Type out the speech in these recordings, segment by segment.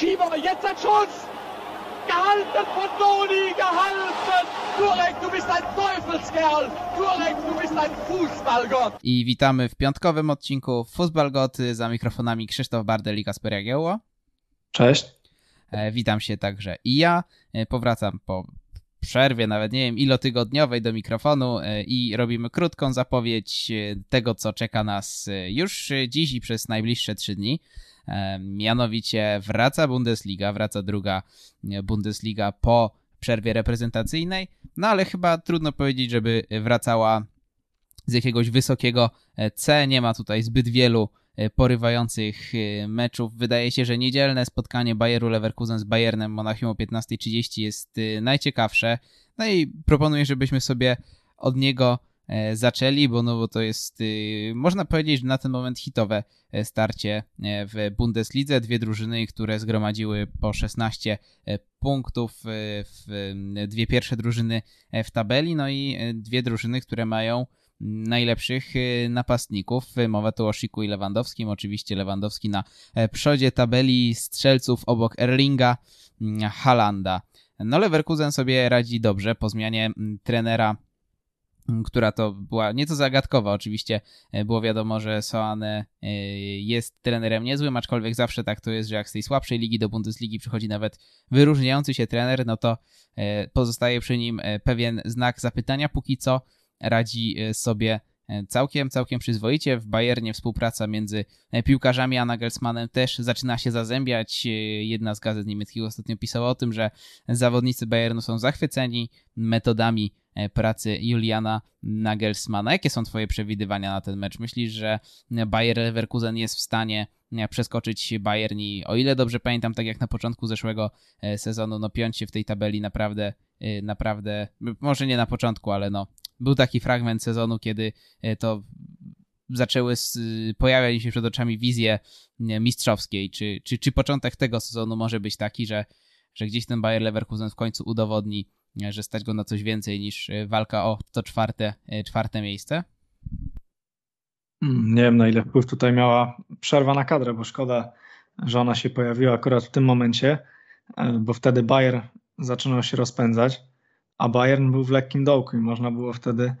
Schieber, jetzt ein Schuss! Gehalten von Doni, gehalten! Turek, du bist ein Teufelskerl! Turek, du bist ein Fußballgott! I witamy w piątkowym odcinku Fußballgoty za mikrofonami Krzysztof Bardel i Kasper Jagiełło. Cześć. E, witam się także i ja. E, powracam po przerwie, nawet nie wiem, ilotygodniowej do mikrofonu e, i robimy krótką zapowiedź tego, co czeka nas już dziś i przez najbliższe trzy dni. Mianowicie wraca Bundesliga, wraca druga Bundesliga po przerwie reprezentacyjnej, no ale chyba trudno powiedzieć, żeby wracała z jakiegoś wysokiego C. Nie ma tutaj zbyt wielu E, porywających e, meczów. Wydaje się, że niedzielne spotkanie Bayeru Leverkusen z Bayernem Monachium o 15.30 jest e, najciekawsze. No i proponuję, żebyśmy sobie od niego zaczęli, bo, no, bo to jest, można powiedzieć, na ten moment hitowe starcie w Bundeslidze. Dwie drużyny, które zgromadziły po 16 punktów, dwie pierwsze drużyny w tabeli, no i dwie drużyny, które mają najlepszych y, napastników. Mowa tu o Sziku i Lewandowskim. Oczywiście Lewandowski na e, przodzie tabeli strzelców obok Erlinga Halanda. No Leverkusen sobie radzi dobrze po zmianie trenera która to była nieco zagadkowa. Oczywiście e, było wiadomo, że Soane e, jest trenerem niezłym, aczkolwiek zawsze tak to jest, że jak z tej słabszej ligi do Bundesligi przychodzi nawet wyróżniający się trener, no to pozostaje przy nim pewien znak zapytania. Póki co radzi e, sobie e, całkiem, całkiem przyzwoicie. W Bayernie współpraca między e, piłkarzami a Nagelsmannem też zaczyna się zazębiać. Jedna z gazet niemieckich ostatnio pisała o tym, że zawodnicy Bayernu są zachwyceni metodami pracy Juliana Nagelsmana. Jakie są twoje przewidywania na ten mecz? Myślisz, że Bayer Leverkusen jest w stanie przeskoczyć Bayern i o ile dobrze pamiętam, tak jak na początku zeszłego sezonu, no piąć się w tej tabeli naprawdę, naprawdę, może nie na początku, ale no był taki fragment sezonu, kiedy e, to zaczęły pojawiać się przed oczami wizje mistrzowskiej. Czy, czy, czy początek tego sezonu może być taki, że, że gdzieś ten Bayer Leverkusen w końcu udowodni, e, że stać go na coś więcej niż e, walka o to czwarte, czwarte miejsce? Hmm, nie wiem, na ile wpływ tutaj miała przerwa na kadrę, bo szkoda, że ona się pojawiła akurat w tym momencie, bo wtedy Bayer zaczynał się rozpędzać a Bayern był w lekkim dołku i można było wtedy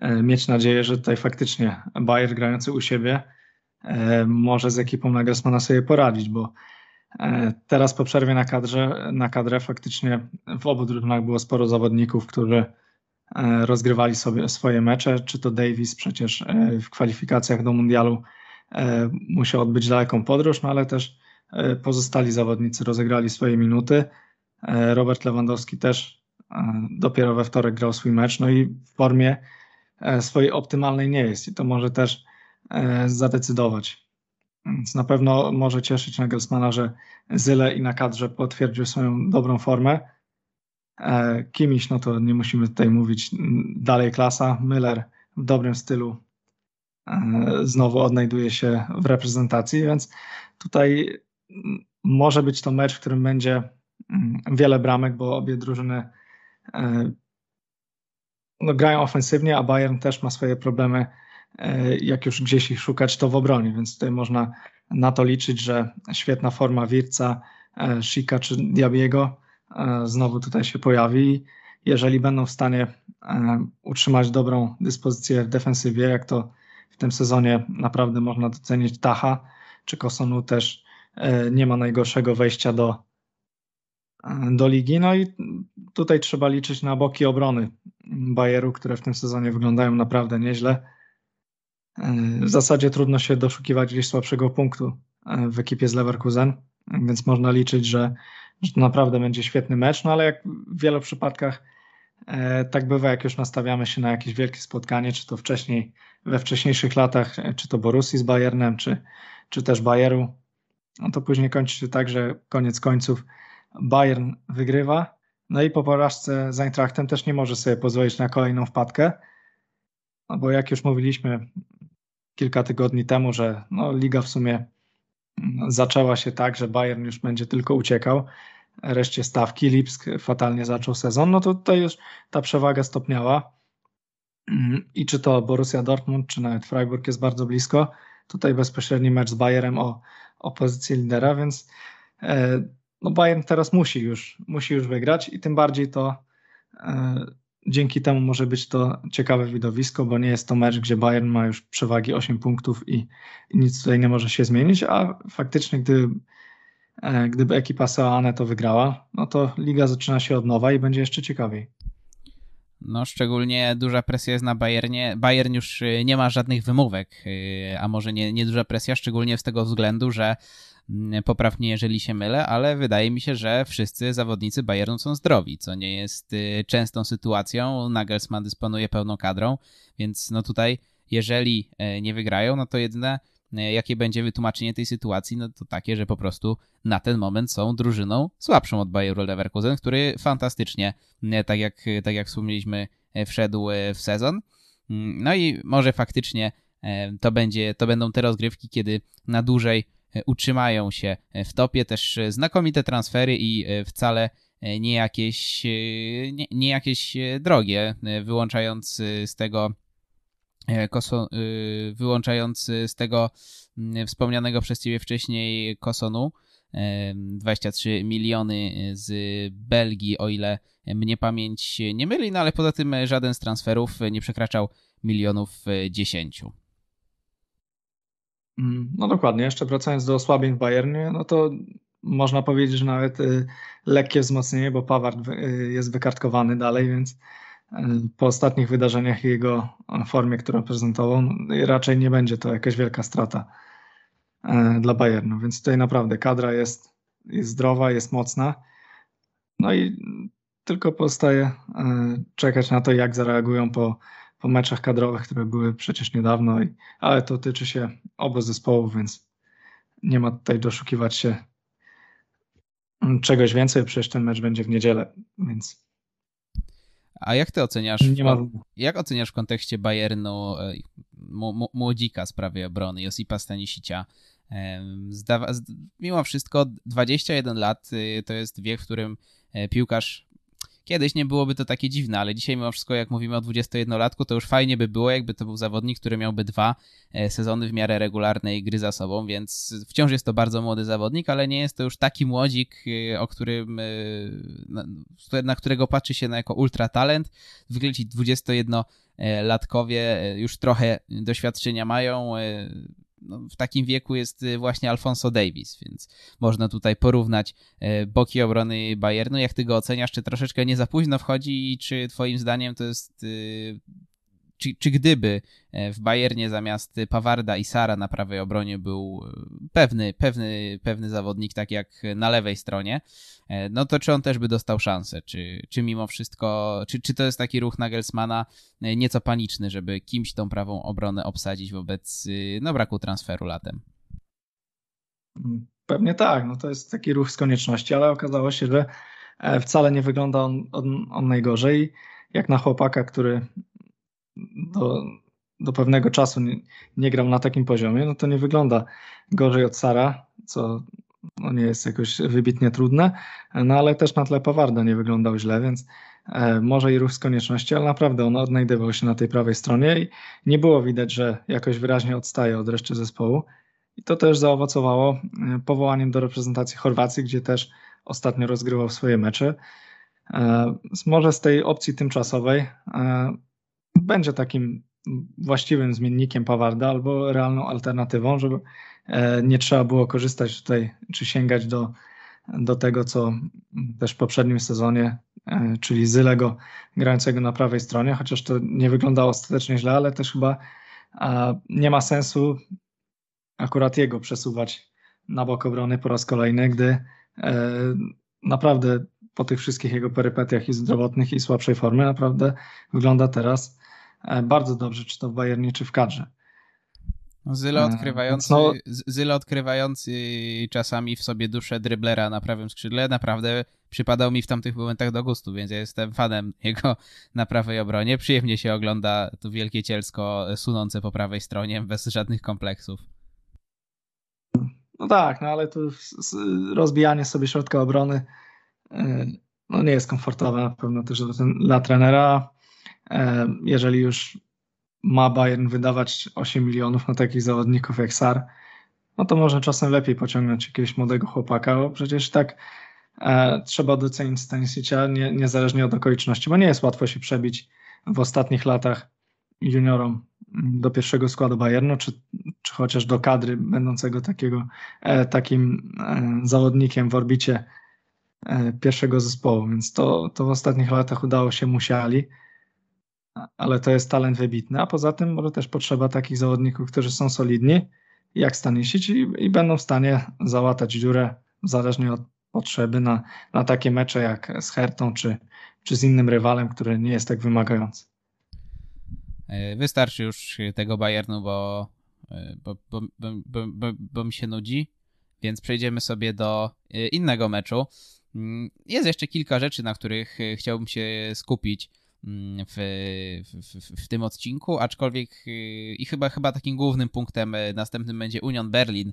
e, mieć nadzieję, że tutaj faktycznie Bayern grający u siebie e, może z ekipą Nagelsmana sobie poradzić, bo e, teraz po przerwie na, kadrze, na kadrę faktycznie w obu drużynach było sporo zawodników, którzy rozgrywali sobie swoje mecze, czy to Davis przecież w kwalifikacjach do mundialu musiał odbyć daleką podróż, no ale też pozostali zawodnicy rozegrali swoje minuty. Robert Lewandowski też dopiero we wtorek grał swój mecz, no i w formie e, swojej optymalnej nie jest i to może też e, zadecydować. Więc na pewno może cieszyć Nagelsmana, że Zyle i na kadrze potwierdził swoją dobrą formę. E, Kimiś, no to nie musimy tutaj mówić, dalej klasa. Müller w dobrym stylu znowu odnajduje się w reprezentacji, więc tutaj może być to mecz, w którym będzie wiele bramek, bo obie drużyny E, no, grają ofensywnie, a Bayern też ma swoje problemy, e, jak już gdzieś ich szukać, to w obronie, więc tutaj można na to liczyć, że świetna forma Wirca, e, Shika czy Diabiego znowu tutaj się pojawi. Jeżeli będą w stanie utrzymać dobrą dyspozycję w defensywie, jak to w tym sezonie naprawdę można docenić Tacha, czy Kosonu też nie ma najgorszego wejścia do, do ligi. No i tutaj trzeba liczyć na boki obrony Bayeru, które w tym sezonie wyglądają naprawdę nieźle. W zasadzie trudno się doszukiwać gdzieś słabszego punktu w ekipie z Leverkusen, więc można liczyć, że, że to naprawdę będzie świetny mecz, no ale jak w wielu przypadkach e, tak bywa, jak już nastawiamy się na jakieś wielkie spotkanie, czy to wcześniej, we wcześniejszych latach, czy to Borussii z Bayernem, czy, czy też Bayeru, no to później kończy się tak, że koniec końców Bayern wygrywa, no i po porażce z Eintrachtem też nie może sobie pozwolić na kolejną wpadkę, no bo jak już mówiliśmy kilka tygodni temu, że no, liga w sumie zaczęła się tak, że Bayern już będzie tylko uciekał, reszcie stawki, Lipsk fatalnie zaczął sezon, no to tutaj już ta przewaga stopniała. I czy to Borussia Dortmund, czy nawet Freiburg jest bardzo blisko, tutaj bezpośredni mecz z Bayerem o, o pozycję lidera, więc e, no Bayern teraz musi już, musi już wygrać i tym bardziej to dzięki temu może być to ciekawe widowisko, bo nie jest to mecz, gdzie Bayern ma już przewagi 8 punktów i, i nic tutaj nie może się zmienić, a faktycznie gdy, e, gdyby ekipa Seoane to wygrała, no to liga zaczyna się od nowa i będzie jeszcze ciekawiej. No, szczególnie duża presja jest na Bayernie. Bayern już y, nie ma żadnych wymówek, y, a może nie, nie duża presja, szczególnie z tego względu, że Mm, poprawnie, jeżeli się mylę, ale wydaje mi się, że wszyscy zawodnicy Bayernu są zdrowi, co nie jest częstą sytuacją. Nagelsmann dysponuje pełną kadrą, więc no tutaj, jeżeli e, nie wygrają, no to jedyne e, jakie będzie wytłumaczenie tej sytuacji, no to takie, że po prostu na ten moment są drużyną słabszą od Bayeru Leverkusen, który fantastycznie, e, tak jak, tak jak wspomnieliśmy, wszedł w sezon. Mm, no i może faktycznie to, będzie, to będą te rozgrywki, kiedy na dłużej E, utrzymają się w topie. Też e, znakomite transfery i e, wcale nie jakieś, nie, nie jakieś drogie, wyłączając z tego Koso, wyłączając z tego wspomnianego przez Ciebie wcześniej Kosonu, 23 miliony z Belgii, o ile mnie pamięć nie myli, no ale poza tym żaden z transferów nie przekraczał milionów 10. Mm, no dokładnie. Jeszcze wracając do osłabień w Bayernie, no to można powiedzieć, że nawet y, lekkie wzmocnienie, bo Paward y, jest wykartkowany dalej, więc y, po ostatnich wydarzeniach i jego formie, którą prezentował, no, raczej nie będzie to jakaś wielka strata dla Bayernu. Więc tutaj naprawdę kadra jest, jest zdrowa, jest mocna. No i tylko pozostaje czekać na to, jak zareagują po po meczach kadrowych, które były przecież niedawno, ale to tyczy się obu zespołów, więc nie ma tutaj doszukiwać się czegoś więcej, przecież ten mecz będzie w niedzielę, więc a jak ty oceniasz, ma... jak oceniasz w kontekście Bayernu e, młodzika z prawej obrony, Josipa Stanisicia? Zdawa... Mimo wszystko 21 lat y, to jest wiek, w którym e, piłkarz Kiedyś nie byłoby to takie dziwne, ale dzisiaj mimo wszystko, jak mówimy o 21-latku, to już fajnie by było, jakby to był zawodnik, który miałby dwa e, sezony w miarę regularnej gry za sobą, więc wciąż jest to bardzo młody zawodnik, ale nie jest to już taki młodzik, e, o którym, e, na, którego patrzy się na jako ultra talent. Zwykle ci 21-latkowie już trochę doświadczenia mają, no, w takim wieku jest y, właśnie Alfonso Davis, więc można tutaj porównać y, boki obrony Bayernu. Jak ty go oceniasz, czy troszeczkę nie za późno wchodzi i czy twoim zdaniem to jest y, czy, czy gdyby e, w Bayernie zamiast Pawarda i Sara na prawej obronie był e, pewny, pewny, pewny zawodnik, tak jak na lewej stronie, e, no to czy on też by dostał szansę? Czy, czy mimo wszystko, czy, czy to jest taki ruch Nagelsmana nieco paniczny, żeby kimś tą prawą obronę obsadzić wobec no, braku transferu latem? Pewnie tak, no to jest taki ruch z konieczności, ale okazało się, że wcale nie wygląda on, on, on najgorzej. Jak na chłopaka, który do, do pewnego czasu nie, nie grał na takim poziomie, no to nie wygląda gorzej od Sara, co no nie jest jakoś wybitnie trudne, no ale też na tle Pawarda nie wyglądał źle, więc e, może i ruch z konieczności, ale naprawdę on odnajdywał się na tej prawej stronie i nie było widać, że jakoś wyraźnie odstaje od reszty zespołu. I to też zaowocowało e, powołaniem do reprezentacji Chorwacji, gdzie też ostatnio rozgrywał swoje mecze. E, może z tej opcji tymczasowej e, będzie takim właściwym zmiennikiem Pawarda albo realną alternatywą, żeby e, nie trzeba było korzystać tutaj czy sięgać do, do tego, co też w poprzednim sezonie, e, czyli Zylego grającego na prawej stronie, chociaż to nie wyglądało ostatecznie źle, ale też chyba nie ma sensu akurat jego przesuwać na bok obrony po raz kolejny, gdy e, naprawdę po tych wszystkich jego perypetiach i zdrowotnych i słabszej formy naprawdę wygląda teraz bardzo dobrze, czy to w Bayernie, czy w kadrze. No, Zyle e, odkrywający, no, odkrywający czasami w sobie duszę dryblera na prawym skrzydle naprawdę przypadał mi w tamtych momentach do gustu, więc ja jestem fanem jego na prawej obronie. Przyjemnie się ogląda to wielkie cielsko sunące po prawej stronie bez żadnych kompleksów. No tak, no ale tu rozbijanie sobie środka obrony e, no nie jest komfortowe na pewno też dla trenera. E, jeżeli już ma Bayern wydawać 8 milionów na takich zawodników jak Sar, no to może czasem lepiej pociągnąć jakiegoś młodego chłopaka, bo przecież tak e, trzeba docenić Stanisicia nie, niezależnie od okoliczności, bo nie jest łatwo się przebić w ostatnich latach juniorom do pierwszego składu Bayernu, czy, czy chociaż do kadry będącego takiego, e, takim e, zawodnikiem w orbicie e, pierwszego zespołu, więc to, to w ostatnich latach udało się Musiali, ale to jest talent wybitny, a poza tym może też potrzeba takich zawodników, którzy są solidni, jak Stanisic i, i będą w stanie załatać dziurę zależnie od potrzeby na, na takie mecze jak z Hertą czy, czy z innym rywalem, który nie jest tak wymagający. E, wystarczy już tego Bayernu, bo, e, bo, bo, bo, bo, bo mi się nudzi, więc przejdziemy sobie do e, innego meczu. Mm, jest jeszcze kilka rzeczy, na których chciałbym się skupić w, w, w, tym odcinku, aczkolwiek i chyba, chyba takim głównym punktem następnym będzie Union Berlin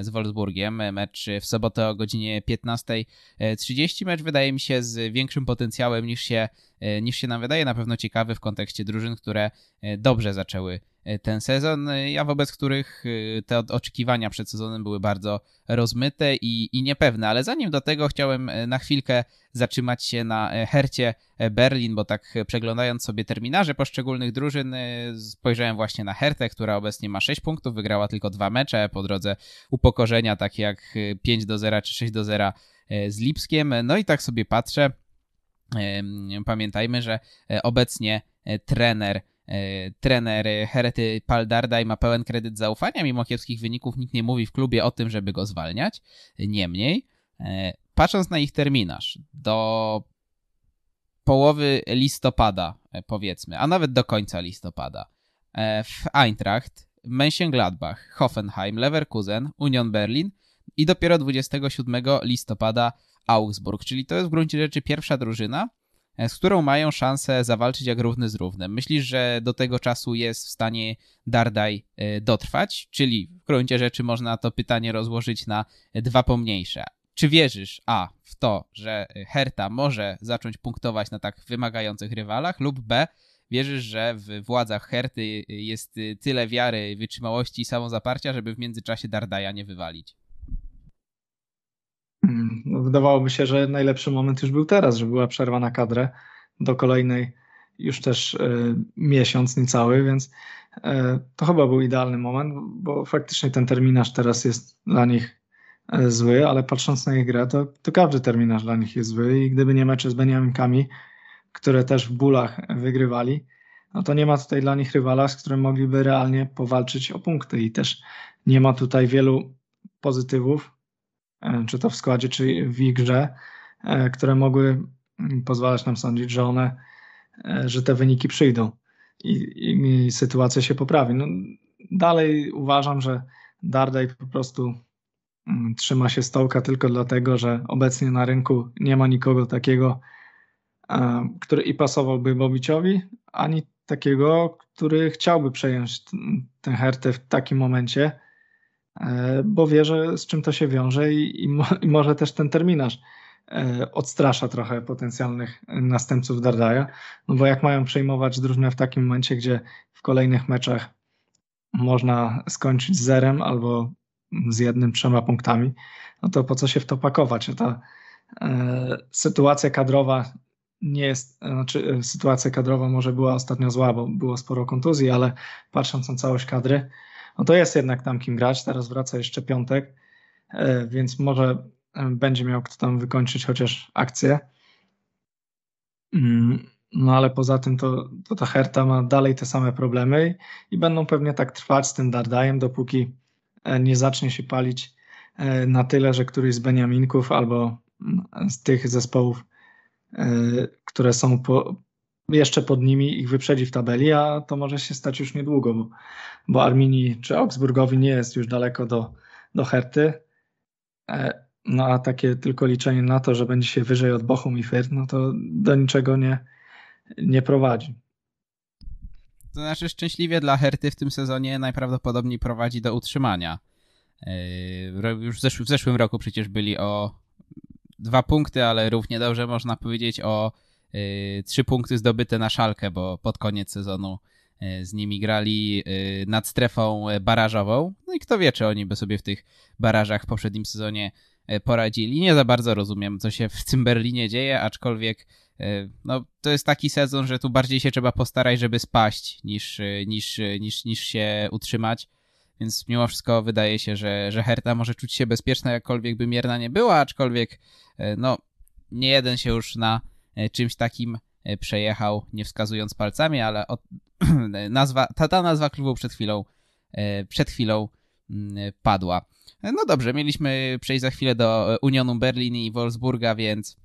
z Wolfsburgiem. Mecz w sobotę o godzinie 15.30. Mecz wydaje mi się z większym potencjałem niż się E, niż się nam wydaje. Na pewno ciekawy w kontekście drużyn, które dobrze zaczęły ten sezon, a wobec których te oczekiwania przed sezonem były bardzo rozmyte i, i niepewne. Ale zanim do tego chciałem na chwilkę zatrzymać się na Hercie Berlin, bo tak przeglądając sobie terminarze poszczególnych drużyn, spojrzałem właśnie na Hertę, która obecnie ma 6 punktów, wygrała tylko dwa mecze po drodze upokorzenia, takie jak 5 do 0 czy 6 do 0 z Lipskiem. No i tak sobie patrzę Pamiętajmy, że obecnie trener trener Herety Paldardaj ma pełen kredyt zaufania, mimo kiepskich wyników nikt nie mówi w klubie o tym, żeby go zwalniać. Niemniej, patrząc na ich terminarz do połowy listopada, powiedzmy, a nawet do końca listopada, w Eintracht, Mönchengladbach, Hoffenheim, Leverkusen, Union Berlin i dopiero 27 listopada Augsburg, czyli to jest w gruncie rzeczy pierwsza drużyna, e, z którą mają szansę zawalczyć jak równy z równym. Myślisz, że do tego czasu jest w stanie Dardaj e, dotrwać? Czyli w gruncie rzeczy można to pytanie rozłożyć na dwa pomniejsze. Czy wierzysz A w to, że Herta może zacząć punktować na tak wymagających rywalach, lub B wierzysz, że w władzach Herty jest tyle wiary, wytrzymałości i samozaparcia, żeby w międzyczasie Dardaja nie wywalić? Mm, no, wydawałoby się, że najlepszy moment już był teraz, że była przerwa na kadrę do kolejnej już też y, miesiąc niecały, więc y, to chyba był idealny moment, bo faktycznie ten terminarz teraz jest dla nich y, zły, ale patrząc na ich grę, to, to każdy terminarz dla nich jest zły i gdyby nie mecze z Beniaminkami, które też w bólach wygrywali, no to nie ma tutaj dla nich rywala, z którym mogliby realnie powalczyć o punkty i też nie ma tutaj wielu pozytywów, E, czy to w składzie, czy w grze, e, które mogły pozwalać nam sądzić, że one, e, że te wyniki przyjdą i, i, i sytuacja się poprawi. No, dalej uważam, że Dardaj po prostu mm, trzyma się stołka tylko dlatego, że obecnie na rynku nie ma nikogo takiego, który i pasowałby Bobiciowi, ani takiego, który chciałby przejąć tę hertę w takim momencie, E, bo wie, że z czym to się wiąże i, i, i może też ten terminarz e, odstrasza trochę potencjalnych następców Dardaja, no bo jak mają przejmować drużynę w takim momencie, gdzie w kolejnych meczach można skończyć z zerem albo z jednym, trzema punktami, no to po co się w to pakować? Ta e, sytuacja kadrowa nie jest, znaczy e, sytuacja kadrowa może była ostatnio zła, bo było sporo kontuzji, ale patrząc na całość kadry, no to jest jednak tam kim grać. Teraz wraca jeszcze piątek, e, więc może e, będzie miał kto tam wykończyć chociaż akcję. Mm, no ale poza tym to, to ta Herta ma dalej te same problemy i będą pewnie tak trwać z tym Dardajem, dopóki e, nie zacznie się palić na tyle, że któryś z Beniaminków albo mm, z tych zespołów, które są po, jeszcze pod nimi ich wyprzedzi w tabeli, a to może się stać już niedługo, bo, bo Arminii czy Augsburgowi nie jest już daleko do, do Herty. E, no a takie tylko liczenie na to, że będzie się wyżej od Bochum i Fürth, no to do niczego nie, nie prowadzi. To znaczy szczęśliwie dla Herty w tym sezonie najprawdopodobniej prowadzi do utrzymania. E, już w, zesz w zeszłym roku przecież byli o dwa punkty, ale równie dobrze można powiedzieć o trzy punkty zdobyte na szalkę, bo pod koniec sezonu y, z nimi grali y, nad strefą barażową. No i kto wie, czy oni by sobie w tych barażach w poprzednim sezonie poradzili. Nie za bardzo rozumiem, co się w tym Berlinie dzieje, aczkolwiek no, to jest taki sezon, że tu bardziej się trzeba postarać, żeby spaść, niż, niż, niż, niż się utrzymać. Więc mimo wszystko wydaje się, że, że Herta może czuć się bezpieczna, jakkolwiek by mierna nie była, aczkolwiek no, nie jeden się już na czymś takim przejechał, nie wskazując palcami, ale od, nazwa, ta, ta nazwa klubu przed chwilą, przed chwilą mm, padła. No dobrze, mieliśmy przejść za chwilę do Unionu Berlin i Wolfsburga, więc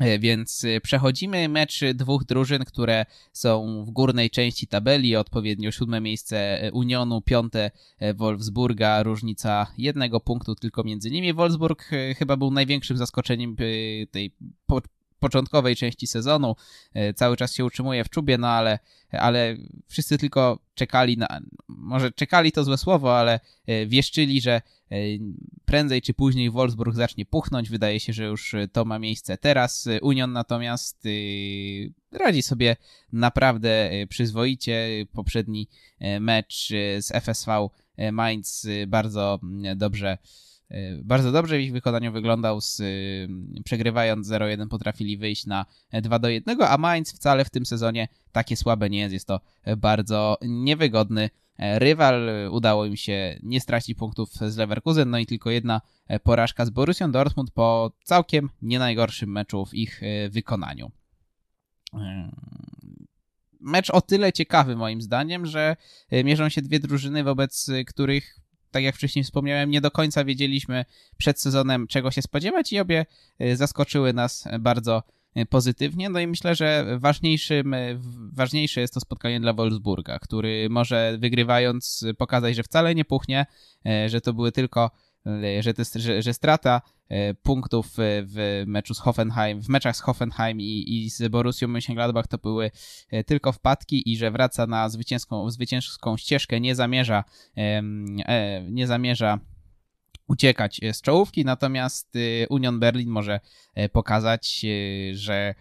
E, więc e, przechodzimy mecz dwóch drużyn, które są w górnej części tabeli, odpowiednio siódme miejsce e, Unionu, piąte Wolfsburga, różnica jednego punktu tylko między nimi. Wolfsburg chyba był największym zaskoczeniem tej początkowej części sezonu. E, cały czas się utrzymuje w czubie, no ale, ale wszyscy tylko czekali na, może czekali to złe słowo, ale e, wieszczyli, że e, prędzej czy później Wolfsburg zacznie puchnąć. Wydaje się, że już to ma miejsce teraz. Union natomiast radzi sobie naprawdę przyzwoicie. Poprzedni mecz z FSV Mainz bardzo dobrze E, bardzo dobrze w ich wykonaniu wyglądał, z, y, przegrywając 0-1 potrafili wyjść na 2-1, a Mainz wcale w tym sezonie takie słabe nie jest, jest to bardzo niewygodny e, rywal. Udało im się nie stracić punktów z Leverkusen, no i tylko jedna e, porażka z Borussią Dortmund po całkiem nie najgorszym meczu w ich wykonaniu. Mecz o tyle ciekawy moim zdaniem, że mierzą się dwie drużyny, wobec których tak jak wcześniej wspomniałem, nie do końca wiedzieliśmy przed sezonem, czego się spodziewać i obie y, zaskoczyły nas bardzo y, pozytywnie. No i myślę, że ważniejszym, y, ważniejsze jest to spotkanie dla Wolfsburga, który może wygrywając pokazać, że wcale nie puchnie, że to były tylko że, jest, że, że strata punktów w meczu z Hoffenheim, w meczach z Hoffenheim i, i z Borussią Mönchengladbach to były e, tylko wpadki i że wraca na zwycięską, zwycięską ścieżkę, nie zamierza e, nie zamierza uciekać z czołówki, natomiast Union Berlin może pokazać, że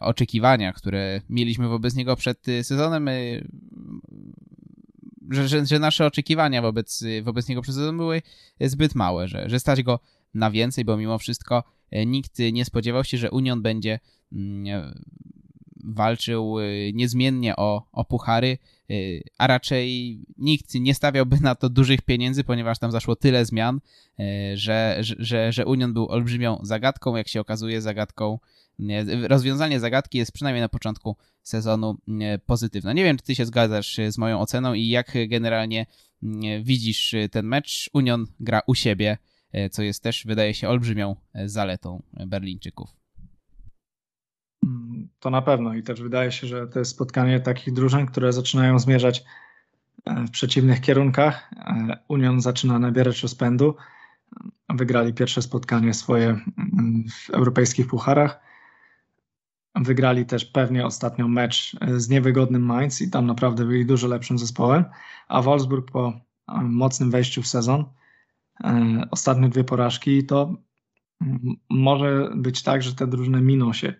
oczekiwania, które mieliśmy wobec niego przed sezonem że, że, że, nasze oczekiwania wobec, wobec niego przez sezon były zbyt małe, że, że stać go na więcej, bo mimo wszystko e, nikt nie spodziewał się, że Union będzie mm, walczył e, niezmiennie o, o puchary, e, a raczej nikt nie stawiałby na to dużych pieniędzy, ponieważ tam zaszło tyle zmian, że, że, że Union był olbrzymią zagadką, jak się okazuje, zagadką rozwiązanie zagadki jest przynajmniej na początku sezonu pozytywne. Nie wiem, czy ty się zgadzasz z moją oceną i jak generalnie widzisz ten mecz. Union gra u siebie, co jest też, wydaje się, olbrzymią zaletą Berlińczyków. To na pewno i też wydaje się, że to jest spotkanie takich drużyn, które zaczynają zmierzać e, w przeciwnych kierunkach. E, Union zaczyna nabierać rozpędu. Wygrali pierwsze spotkanie swoje w europejskich pucharach Wygrali też pewnie ostatnio mecz e, z niewygodnym Mainz i tam naprawdę byli dużo lepszym zespołem, a Wolfsburg po e, mocnym wejściu w sezon, e, ostatnie dwie porażki, to może być tak, że te drużyny miną się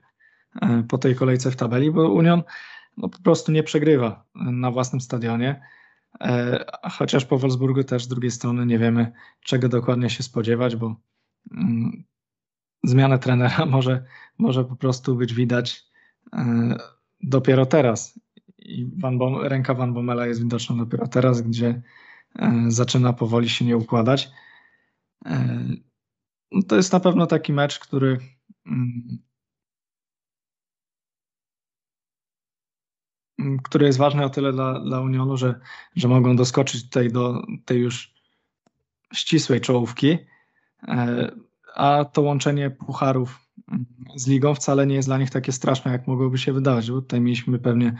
po tej kolejce w tabeli, bo Union no, po prostu nie przegrywa na własnym stadionie. Chociaż po Wolfsburgu też z drugiej strony nie wiemy, czego dokładnie się spodziewać, bo mm, zmianę trenera może, może po prostu być widać e, dopiero teraz. I Van ręka Van Bommela jest widoczna dopiero teraz, gdzie e, zaczyna powoli się nie układać. E, no to jest na pewno taki mecz, który mm, który jest ważny o tyle dla, dla Unionu, że, że mogą doskoczyć tutaj do tej już ścisłej czołówki. A to łączenie pucharów z ligą wcale nie jest dla nich takie straszne, jak mogłoby się wydawać, bo tutaj mieliśmy pewnie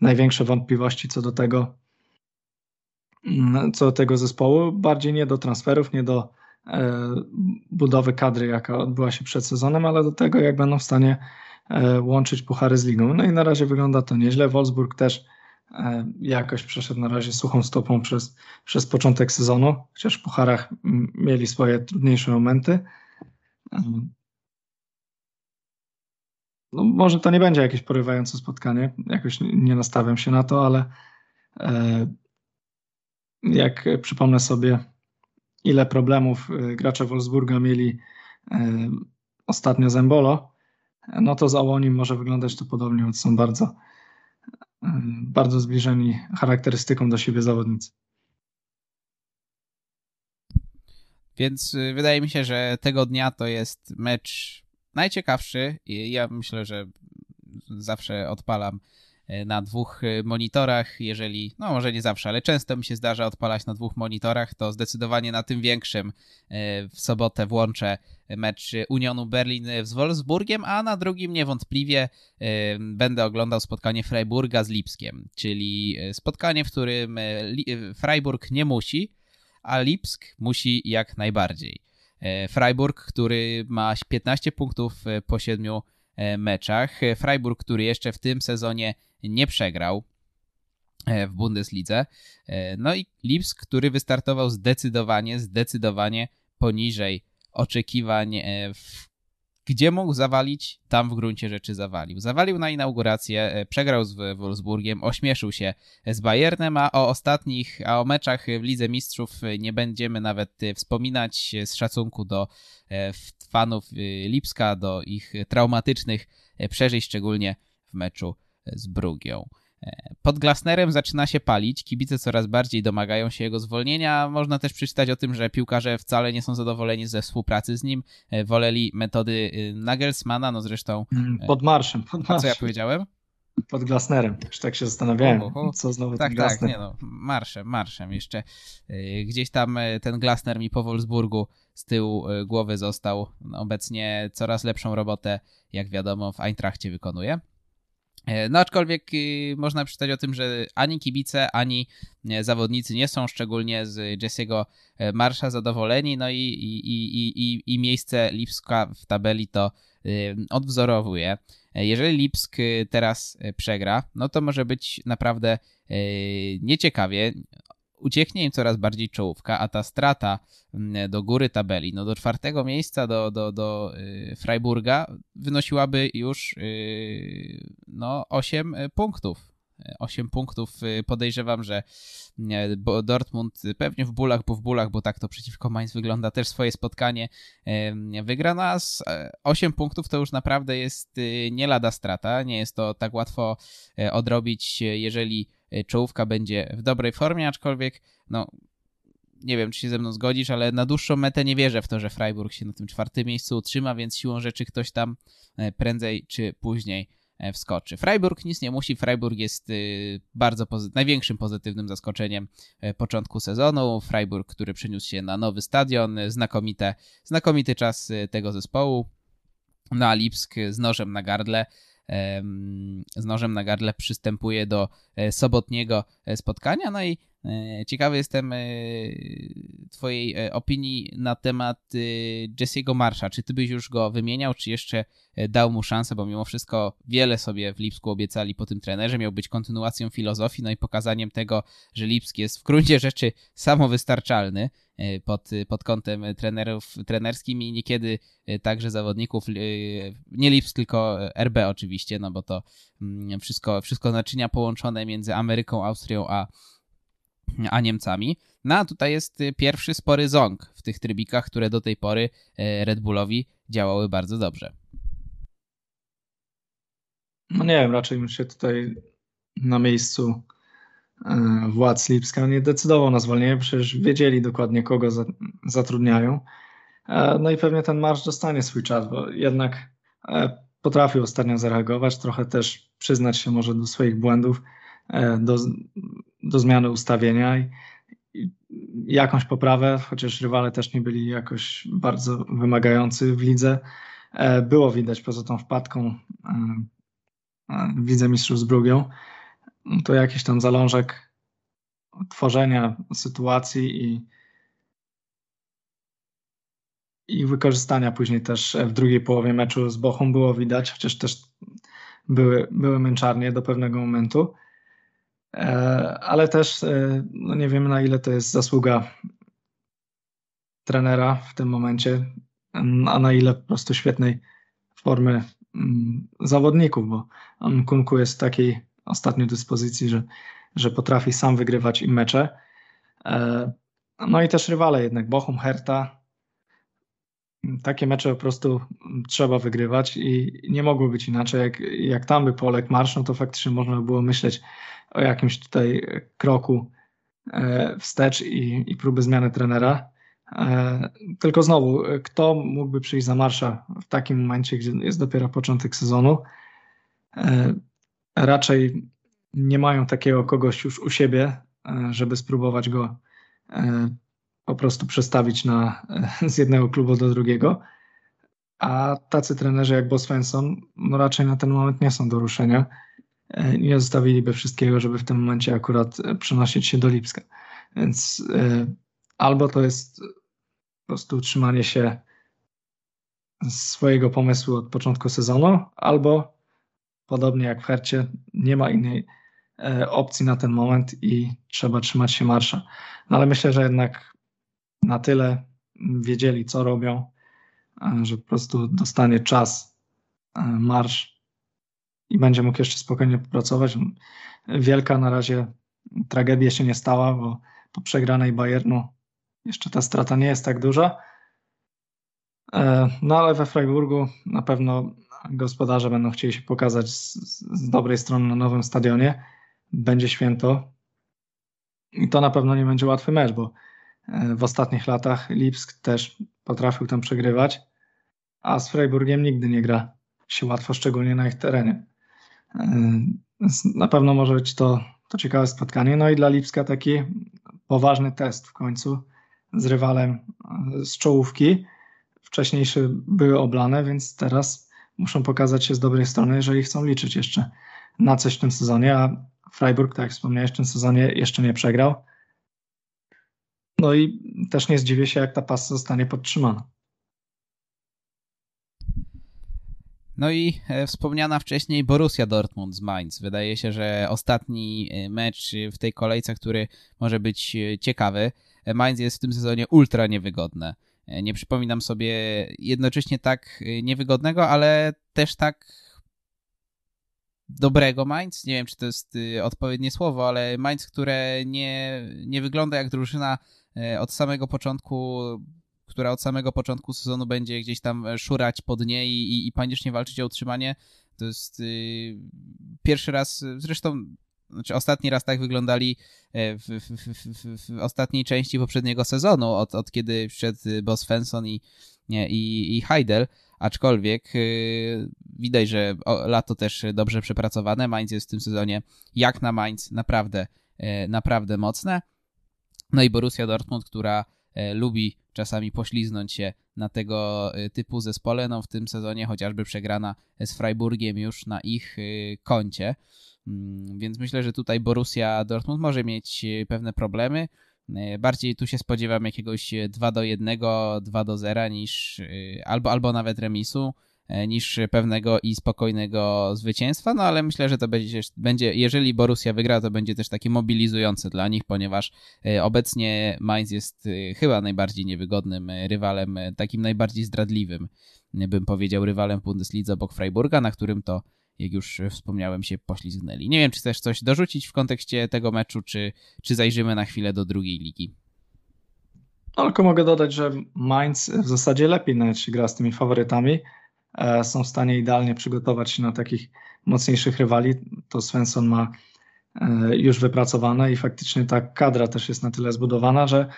największe wątpliwości co do tego, co do tego zespołu, bardziej nie do transferów, nie do e, budowy kadry, jaka odbyła się przed sezonem, ale do tego, jak będą w stanie e, łączyć puchary z ligą. No i na razie wygląda to nieźle. Wolfsburg też e, jakoś przeszedł na razie suchą stopą przez, przez początek sezonu, chociaż w pucharach mieli swoje trudniejsze momenty. No, może to nie będzie jakieś porywające spotkanie, jakoś nie nastawiam się na to, ale e, jak przypomnę sobie, ile problemów e, gracze Wolfsburga mieli ostatnio Zembolo, no to z Ałonim może wyglądać to podobnie, bo są bardzo, bardzo zbliżeni charakterystyką do siebie zawodnicy. Więc y, wydaje mi się, że tego dnia to jest mecz najciekawszy i ja myślę, że zawsze odpalam y, na dwóch y, monitorach, jeżeli, no może nie zawsze, ale często mi się zdarza odpalać na dwóch monitorach, to zdecydowanie na tym większym w sobotę włączę mecz Unionu Berlin z Wolfsburgiem, a na drugim niewątpliwie będę oglądał spotkanie Freiburga z Lipskiem, czyli spotkanie, w którym Freiburg nie musi, a Lipsk musi jak najbardziej. E, Freiburg, który ma 15 punktów e, po 7 e, meczach. Freiburg, który jeszcze w tym sezonie nie przegrał w Bundeslidze. No i Lipsk, który wystartował zdecydowanie, zdecydowanie poniżej oczekiwań w gdzie mógł zawalić, tam w gruncie rzeczy zawalił. Zawalił na inaugurację, e, przegrał z Wolfsburgiem, ośmieszył się z Bayernem, a o ostatnich, a o meczach w Lidze Mistrzów nie będziemy nawet wspominać z szacunku do e, fanów e, Lipska, do ich traumatycznych przeżyć, szczególnie w meczu z Brugią. Pod Glasnerem zaczyna się palić, kibice coraz bardziej domagają się jego zwolnienia. Można też przeczytać o tym, że piłkarze wcale nie są zadowoleni ze współpracy z nim. E, woleli metody y, Nagelsmana, no zresztą... Mm, pod marszem, pod marszem. Co ja powiedziałem? Pod Glasnerem, już tak się zastanawiałem, co znowu tak, ten Glasner. Tak, nie no, marszem, marszem. Jeszcze y, gdzieś tam ten Glasner mi po Wolfsburgu z tyłu głowy został. Obecnie coraz lepszą robotę, jak wiadomo, w Eintrachcie wykonuje. E, no aczkolwiek y, można przeczytać o tym, że ani kibice, ani e, zawodnicy nie są szczególnie z Jesse'ego e, Marsza zadowoleni, no i, i, i, i, i miejsce Lipska w tabeli to y, odwzorowuje. Jeżeli Lipsk teraz przegra, no to może być naprawdę nieciekawie ucieknie im coraz bardziej czołówka, a ta strata mm, do góry tabeli, no do czwartego miejsca, do, do, do y, Freiburga, wynosiłaby już y, no 8 punktów. 8 punktów podejrzewam, że Dortmund pewnie w bólach, bo w bólach, bo tak to przeciwko Mainz wygląda też swoje spotkanie wygra, no a 8 punktów to już naprawdę jest y, nie lada strata, nie jest to tak łatwo e, odrobić, jeżeli Y, czołówka będzie w dobrej formie, aczkolwiek no nie wiem, czy się ze mną zgodzisz, ale na dłuższą metę nie wierzę w to, że Freiburg się na tym czwartym miejscu utrzyma, więc siłą rzeczy ktoś tam e, prędzej czy później e, wskoczy. Freiburg nic nie musi. Freiburg jest y, bardzo pozy największym pozytywnym zaskoczeniem e, początku sezonu. Freiburg, który przeniósł się na nowy stadion, znakomite, znakomity czas tego zespołu. No a Lipsk z nożem na gardle z nożem na gardle przystępuje do e, sobotniego e, spotkania. No i ciekawy jestem Twojej opinii na temat Jesse'ego Marsza. Czy Ty byś już go wymieniał, czy jeszcze dał mu szansę, bo mimo wszystko wiele sobie w Lipsku obiecali po tym trenerze. Miał być kontynuacją filozofii, no i pokazaniem tego, że Lipsk jest w gruncie rzeczy samowystarczalny E, pod, pod kątem trenerów, trenerskim i niekiedy e, także zawodników, e, nie Lips, tylko RB oczywiście, no bo to mm, wszystko, wszystko naczynia połączone między Ameryką, Austrią a, a Niemcami. No a tutaj jest pierwszy spory ząg w tych trybikach, które do tej pory Red Bullowi działały bardzo dobrze. No nie wiem, raczej bym się tutaj na miejscu E, władz Lipska nie decydował na zwolnienie, przecież wiedzieli dokładnie kogo zatrudniają. E, no i pewnie ten marsz dostanie swój czas, bo jednak e, potrafił ostatnio zareagować, trochę też przyznać się może do swoich błędów, do, do zmiany ustawienia i, i jakąś poprawę, chociaż rywale też nie byli jakoś bardzo wymagający w lidze. Było widać poza tą wpadką w Lidze Mistrzów z Brugią, to jakiś tam zalążek tworzenia sytuacji i, i wykorzystania później też w drugiej połowie meczu z Bochum było widać, chociaż też były, były męczarnie do pewnego momentu. E, ale też e, no nie wiemy na ile to jest zasługa trenera w tym momencie, a na ile po prostu świetnej formy zawodników, bo Kunku jest w takiej ostatnio dyspozycji, że, że potrafi sam wygrywać im mecze. E, no i też rywale jednak, Bochum, Herta, takie mecze po prostu trzeba wygrywać i nie mogło być inaczej. Jak, jak tam by Polek marsz, no to faktycznie można by było myśleć o jakimś tutaj kroku e, wstecz i, i próby zmiany trenera. E, tylko znowu, kto mógłby przyjść za marsza w takim momencie, gdzie jest dopiero początek sezonu? E, raczej nie mają takiego kogoś już u siebie, żeby spróbować go po prostu przestawić na, z jednego klubu do drugiego. A tacy trenerzy jak Bo Svensson no raczej na ten moment nie są do ruszenia. E, nie zostawiliby wszystkiego, żeby w tym momencie akurat e, przenosić się do Lipska. Więc e, albo to jest po prostu utrzymanie się swojego pomysłu od początku sezonu, albo podobnie jak w Hercie, nie ma innej opcji na ten moment i trzeba trzymać się marsza. No ale myślę, że jednak na tyle wiedzieli, co robią, że po prostu dostanie czas, marsz i będzie mógł jeszcze spokojnie popracować. Wielka na razie tragedia się nie stała, bo po przegranej Bayernu jeszcze ta strata nie jest tak duża. E, no ale we Freiburgu na pewno gospodarze będą chcieli się pokazać z, z dobrej strony na nowym stadionie. Będzie święto. I to na pewno nie będzie łatwy mecz, bo e, w ostatnich latach Lipsk też potrafił tam przegrywać, a z Freiburgiem nigdy nie gra się łatwo, szczególnie na ich terenie. Na pewno może być to, to ciekawe spotkanie. No i dla Lipska taki poważny test w końcu z rywalem z czołówki. Wcześniejsze były oblane, więc teraz muszą pokazać się z dobrej strony, jeżeli chcą liczyć jeszcze na coś w tym sezonie. A Freiburg, tak jak wspomniałeś, w tym sezonie jeszcze nie przegrał. No i też nie zdziwię się, jak ta pasa zostanie podtrzymana. No i e, wspomniana wcześniej Borussia Dortmund z Mainz. Wydaje się, że ostatni e, mecz w tej kolejce, który może być e, ciekawy. Mainz jest w tym sezonie ultra niewygodne. Nie przypominam sobie jednocześnie tak niewygodnego, ale też tak dobrego Mainz. Nie wiem, czy to jest odpowiednie słowo, ale Mainz, które nie, nie wygląda jak drużyna od samego początku która od samego początku sezonu będzie gdzieś tam e, szurać pod nie i, i, i panicznie walczyć o utrzymanie. To jest yy, pierwszy raz, zresztą znaczy ostatni raz tak wyglądali e, w, w, w, w, ostatniej części poprzedniego sezonu, od, od kiedy wszedł Boss Svensson i, i, i Heidel, aczkolwiek yy, widać, że lato też dobrze przepracowane, Mainz jest w tym sezonie jak na Mainz naprawdę, yy, naprawdę mocne. No i Borussia Dortmund, która lubi czasami pośliznąć się na tego y, typu zespole. No w tym sezonie chociażby przegrana z Freiburgiem już na ich y, koncie. Mm, więc myślę, że tutaj Borussia Dortmund może mieć y, pewne problemy. Bardziej tu się spodziewam jakiegoś 2 do 1, 2 do 0 niż albo, albo nawet remisu. E, niż pewnego i spokojnego zwycięstwa, no ale myślę, że to będzie, będzie, jeżeli Borussia wygra, to będzie też takie mobilizujące dla nich, ponieważ e, obecnie Mainz jest e, chyba najbardziej niewygodnym rywalem, takim najbardziej zdradliwym, bym powiedział, rywalem w Bundeslidze obok Freiburga, na którym to jak już wspomniałem, się poślizgnęli. Nie wiem, czy chcesz coś dorzucić w kontekście tego meczu, czy, czy zajrzymy na chwilę do drugiej ligi. Tylko mogę dodać, że Mainz w zasadzie lepiej nawet się gra z tymi faworytami. E, są w stanie idealnie przygotować się na takich mocniejszych rywali. To Svensson ma e, już wypracowane i faktycznie ta kadra też jest na tyle zbudowana, że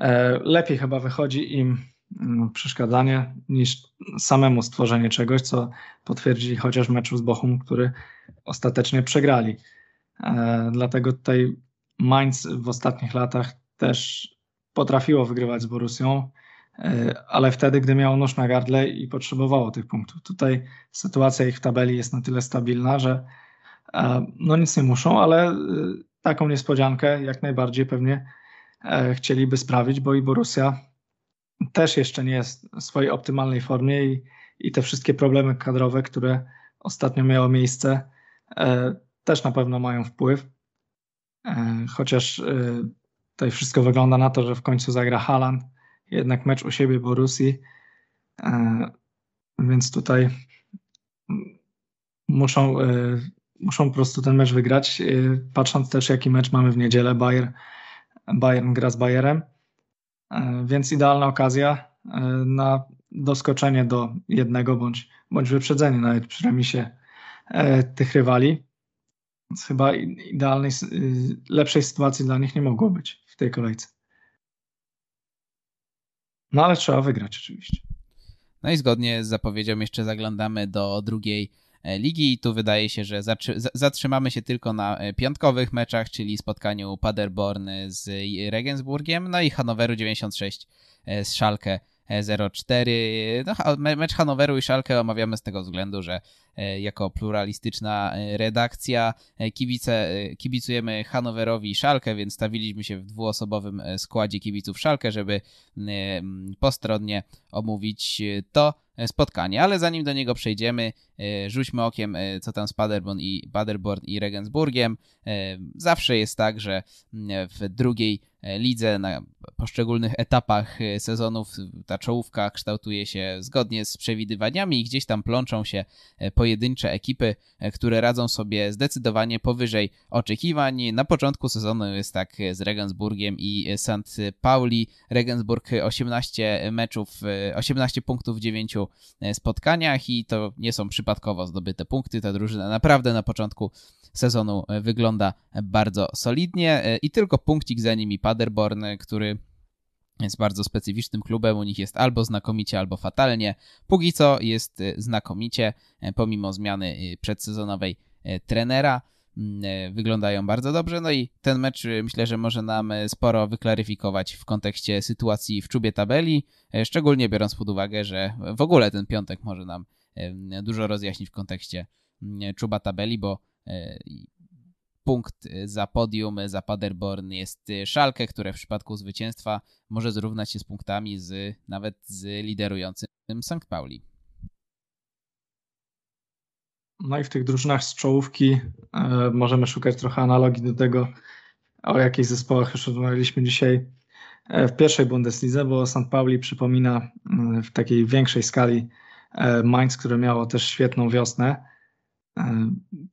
e, lepiej chyba wychodzi im mm, przeszkadzanie niż samemu stworzenie czegoś, co potwierdzili chociaż meczu z Bochum, który ostatecznie przegrali. Dlatego tutaj Mainz w ostatnich latach też potrafiło wygrywać z Borusią. E, ale wtedy, gdy miało nóż na gardle i potrzebowało tych punktów. Tutaj sytuacja ich w tabeli jest na tyle stabilna, że e, no nic nie muszą, ale e, taką niespodziankę jak najbardziej pewnie chcieliby sprawić, bo i Borussia też jeszcze nie jest w swojej optymalnej formie i, i te wszystkie problemy kadrowe, które ostatnio miały miejsce, też na pewno mają wpływ. Chociaż tutaj wszystko wygląda na to, że w końcu zagra Haaland, jednak mecz u siebie Borusi, e, więc tutaj muszą, e, muszą po prostu ten mecz wygrać. E, patrząc też, jaki mecz mamy w niedzielę, Bayern, Bayern gra z Bayerem, więc idealna okazja, na doskoczenie do jednego bądź, bądź wyprzedzenie nawet przy remisie tych rywali. Więc chyba idealnej, lepszej sytuacji dla nich nie mogło być w tej kolejce. No ale trzeba wygrać oczywiście. No i zgodnie z zapowiedzią jeszcze zaglądamy do drugiej e, ligi i tu wydaje się, że zatrzymamy się tylko na e, piątkowych meczach, czyli spotkaniu Paderborn z Regensburgiem, no i Hanoweru 96 e, z Szalkę 04. No, mecz Hanoweru i Szalkę omawiamy z tego względu, że E, jako pluralistyczna e, redakcja. E, kibice, kibicujemy Hanowerowi i Szalkę, więc stawiliśmy się w dwuosobowym składzie kibiców Szalkę, żeby postronnie omówić to spotkanie. Ale zanim do niego przejdziemy, rzućmy okiem, co tam z Paderborn i, Paderborn i Regensburgiem. Zawsze jest tak, że w drugiej lidze na poszczególnych etapach sezonów ta czołówka kształtuje się zgodnie z przewidywaniami i gdzieś tam plączą się po pojedyncze ekipy, e, które radzą sobie zdecydowanie powyżej oczekiwań. Na początku sezonu jest tak z Regensburgiem i St. Pauli. Regensburg 18 meczów, 18 e, punktów w 9 e, spotkaniach i to nie są przypadkowo zdobyte punkty. Ta drużyna naprawdę na początku sezonu wygląda bardzo solidnie i tylko punkcik za nimi Paderborn, który jest bardzo specyficznym klubem, u nich jest albo znakomicie, albo fatalnie. Póki co jest y, znakomicie, y, pomimo zmiany y, przedsezonowej trenera. Mm, wyglądają bardzo dobrze, no i ten mecz myślę, że może nam sporo wyklaryfikować w kontekście sytuacji w czubie tabeli, szczególnie biorąc pod uwagę, że w ogóle ten piątek może nam dużo rozjaśnić w kontekście mm, czuba tabeli, bo punkt y, za podium, y, za Paderborn jest y, Szalkę, które w przypadku zwycięstwa może zrównać się z punktami z nawet z liderującym St. Pauli. No i w tych drużynach z czołówki e, możemy szukać trochę analogii do tego, o jakich zespołach już rozmawialiśmy dzisiaj e, w pierwszej Bundeslidze, bo St. Pauli przypomina e, w takiej większej skali e, Mainz, które miało też świetną wiosnę. E,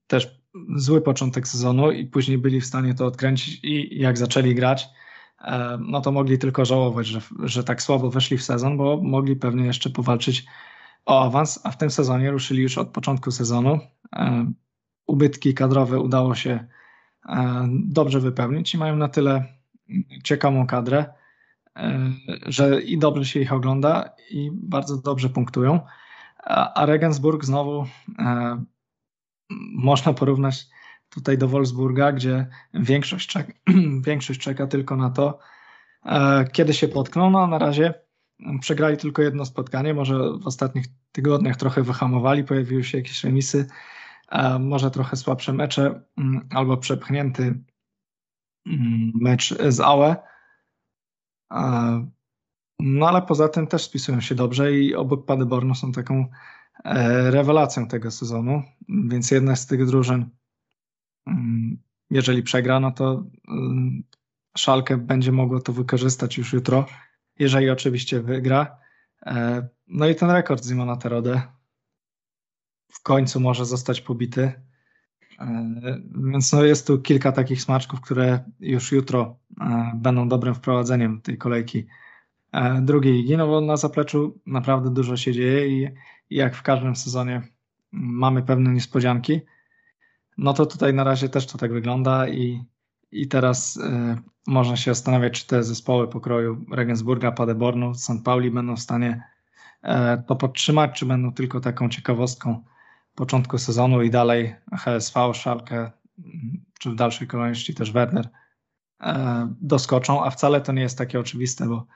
też zły początek sezonu i później byli w stanie to odkręcić i jak zaczęli grać, e, no to mogli tylko żałować, że, że tak słabo weszli w sezon, bo mogli pewnie jeszcze powalczyć o awans, a w tym sezonie ruszyli już od początku sezonu. E, ubytki kadrowe udało się e, dobrze wypełnić i mają na tyle ciekawą kadrę, że i dobrze się ich ogląda i bardzo dobrze punktują. A Regensburg znowu można porównać tutaj do Wolfsburga, gdzie większość czeka, większość czeka tylko na to, e, kiedy się potkną. No, na razie przegrali tylko jedno spotkanie, może w ostatnich tygodniach trochę wyhamowali, pojawiły się jakieś remisy, e, może trochę słabsze mecze mm, albo przepchnięty mm, mecz z Aue. E, no ale poza tym też spisują się dobrze i obok Paderbornu są taką rewelacją tego sezonu, więc jedna z tych drużyn, mm, jeżeli przegra, no to mm, Szalkę będzie mogło to wykorzystać już jutro, jeżeli oczywiście wygra. E, no i ten rekord Zimona Terode w końcu może zostać pobity. E, więc no jest tu kilka takich smaczków, które już jutro będą dobrym wprowadzeniem tej kolejki drugiej ligi, no bo na zapleczu naprawdę dużo się dzieje i jak w każdym sezonie mamy pewne niespodzianki, no to tutaj na razie też to tak wygląda i, i teraz y, można się zastanawiać, czy te zespoły pokroju Regensburga, Paderbornu, St. Pauli będą w stanie y, to podtrzymać, czy będą tylko taką ciekawostką początku sezonu i dalej HSV, Schalke, czy w dalszej kolejności też Werner y, doskoczą, a wcale to nie jest takie oczywiste, bo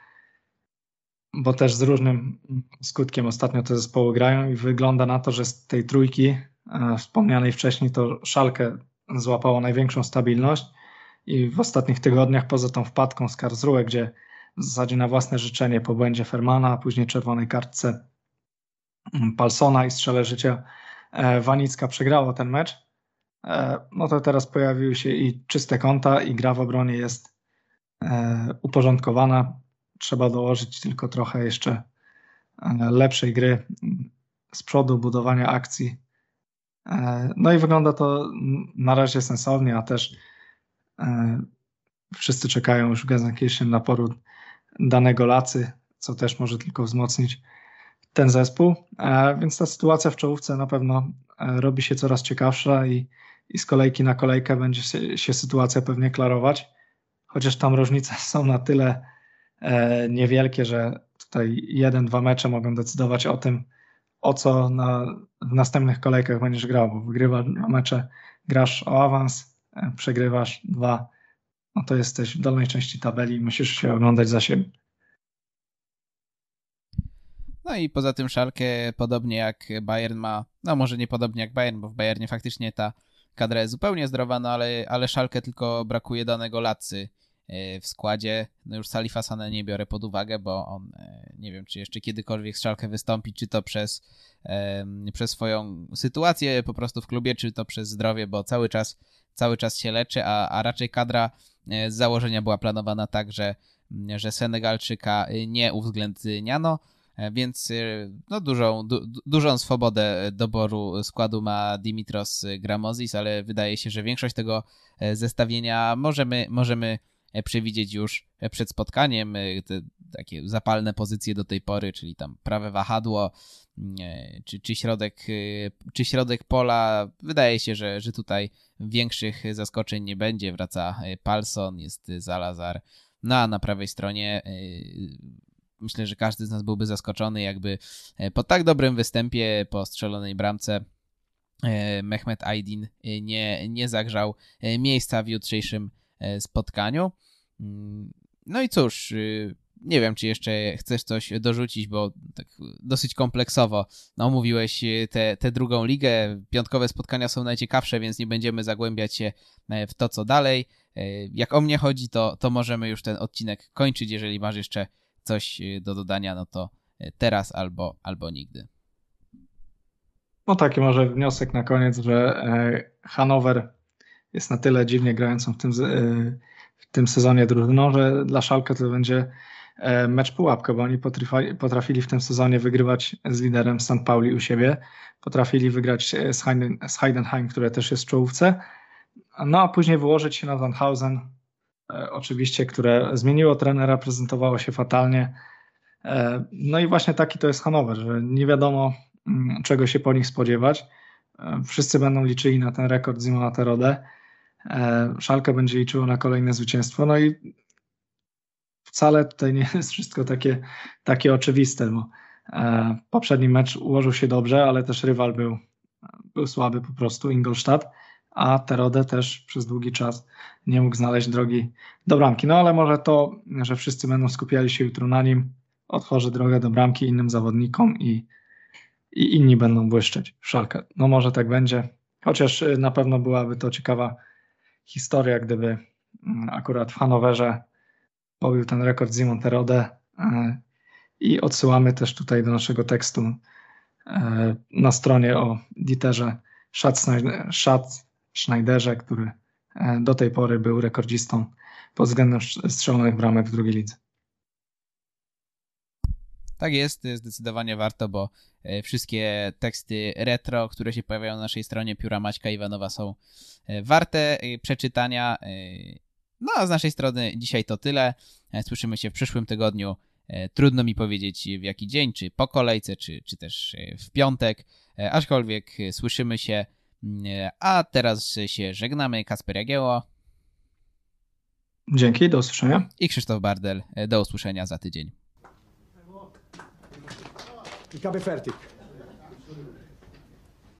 bo też z różnym skutkiem ostatnio te zespoły grają i wygląda na to, że z tej trójki e, wspomnianej wcześniej to Szalkę złapało największą stabilność i w ostatnich tygodniach poza tą wpadką z Karlsruhe, gdzie w zasadzie na własne życzenie po błędzie Fermana, a później czerwonej kartce mm, Palsona i strzele życia e, Wanicka przegrało ten mecz, e, no to teraz pojawiły się i czyste konta i gra w obronie jest uporządkowana trzeba dołożyć tylko trochę jeszcze e, lepszej gry z przodu, budowania akcji. E, no i wygląda to na razie sensownie, a też e, wszyscy czekają już w na poród danego Lacy, co też może tylko wzmocnić ten zespół. Więc ta sytuacja w czołówce na pewno robi się coraz ciekawsza i, i z kolejki na kolejkę będzie się, się sytuacja pewnie klarować. Chociaż tam różnice są na tyle niewielkie, że tutaj jeden, dwa mecze mogą decydować o tym, o co na, w następnych kolejkach będziesz grał, bo wygrywasz mecze, grasz o awans, e, przegrywasz dwa, no to jesteś w dolnej części tabeli i musisz się oglądać za siebie. No i poza tym Schalke, podobnie jak Bayern ma, no może nie podobnie jak Bayern, bo w Bayernie faktycznie ta kadra jest zupełnie zdrowa, no ale, ale Schalke tylko brakuje danego Lacy E, w składzie. No już Salifa Sane nie biorę pod uwagę, bo on e, nie wiem, czy jeszcze kiedykolwiek z Szalkę wystąpi, czy to przez, przez swoją sytuację po prostu w klubie, czy to przez zdrowie, bo cały czas, cały czas się leczy, a, a raczej kadra e, z założenia była planowana tak, że, że Senegalczyka nie uwzględniano, więc no, dużą, du, dużą swobodę doboru składu ma Dimitros Gramozis, ale wydaje się, że większość tego zestawienia możemy, możemy E, przewidzieć już e, przed spotkaniem e, te takie zapalne pozycje do tej pory, czyli tam prawe wahadło, mm, czy, czy, środek, czy środek pola. Wydaje się, że, że tutaj większych zaskoczeń nie będzie. Wraca Palson, jest Zalazar. No a na prawej stronie myślę, że każdy z nas byłby zaskoczony, jakby po tak dobrym występie, po strzelonej bramce Mehmet Aydin nie, nie zagrzał miejsca w jutrzejszym E, spotkaniu. Mm, no i cóż, y, nie wiem, czy jeszcze chcesz coś dorzucić, bo tak dosyć kompleksowo no, mówiłeś tę drugą ligę. Piątkowe spotkania są najciekawsze, więc nie będziemy zagłębiać się e, w to, co dalej. E, jak o mnie chodzi, to, to możemy już ten odcinek kończyć. Jeżeli masz jeszcze coś do dodania, no to teraz albo, albo nigdy. No taki może wniosek na koniec, że Hanower jest na tyle dziwnie grającą w tym, e, w tym sezonie drużyną, że dla Szalka to będzie e, mecz pułapka, bo oni potrafili, w tym sezonie wygrywać z liderem St. Pauli u siebie, potrafili wygrać z, Heiden, z Heidenheim, które też jest w czołówce, no a później wyłożyć się na Sandhausen, e, oczywiście, które zmieniło trenera, prezentowało się fatalnie. No i właśnie taki to jest Hanower, że nie wiadomo mm, czego się po nich spodziewać. Wszyscy będą liczyli na ten rekord Simona Terode. E, Szalka będzie liczyło na kolejne zwycięstwo. No i wcale tutaj nie jest wszystko takie, takie oczywiste, bo e, poprzedni mecz ułożył się dobrze, ale też rywal był, był słaby po prostu, Ingolstadt, a Terode też przez długi czas nie mógł znaleźć drogi do bramki. No ale może to, że wszyscy będą skupiali się jutro na nim, otworzy drogę do bramki innym zawodnikom i, i inni będą błyszczeć w Szalkę. No może tak będzie, chociaż na pewno byłaby to ciekawa historia, gdyby mm, akurat w Hanowerze pobił ten rekord Simon Terode e, i odsyłamy też tutaj do naszego tekstu e, na stronie o Dieterze Schneiderze, który e, do tej pory był rekordzistą pod względem strzelonych bramek w drugiej lidze. Tak jest, zdecydowanie warto, bo e, wszystkie teksty retro, które się pojawiają na naszej stronie Pióra Maćka Iwanowa są e, warte e, przeczytania. No a z naszej strony dzisiaj to tyle. Słyszymy się w przyszłym tygodniu. Trudno mi powiedzieć w jaki dzień, czy po kolejce, czy, czy też w piątek. Aczkolwiek słyszymy się. A teraz się żegnamy. Kasper Jagieło. Dzięki, do usłyszenia. I Krzysztof Bardel. Do usłyszenia za tydzień. Ik ga bij fertig.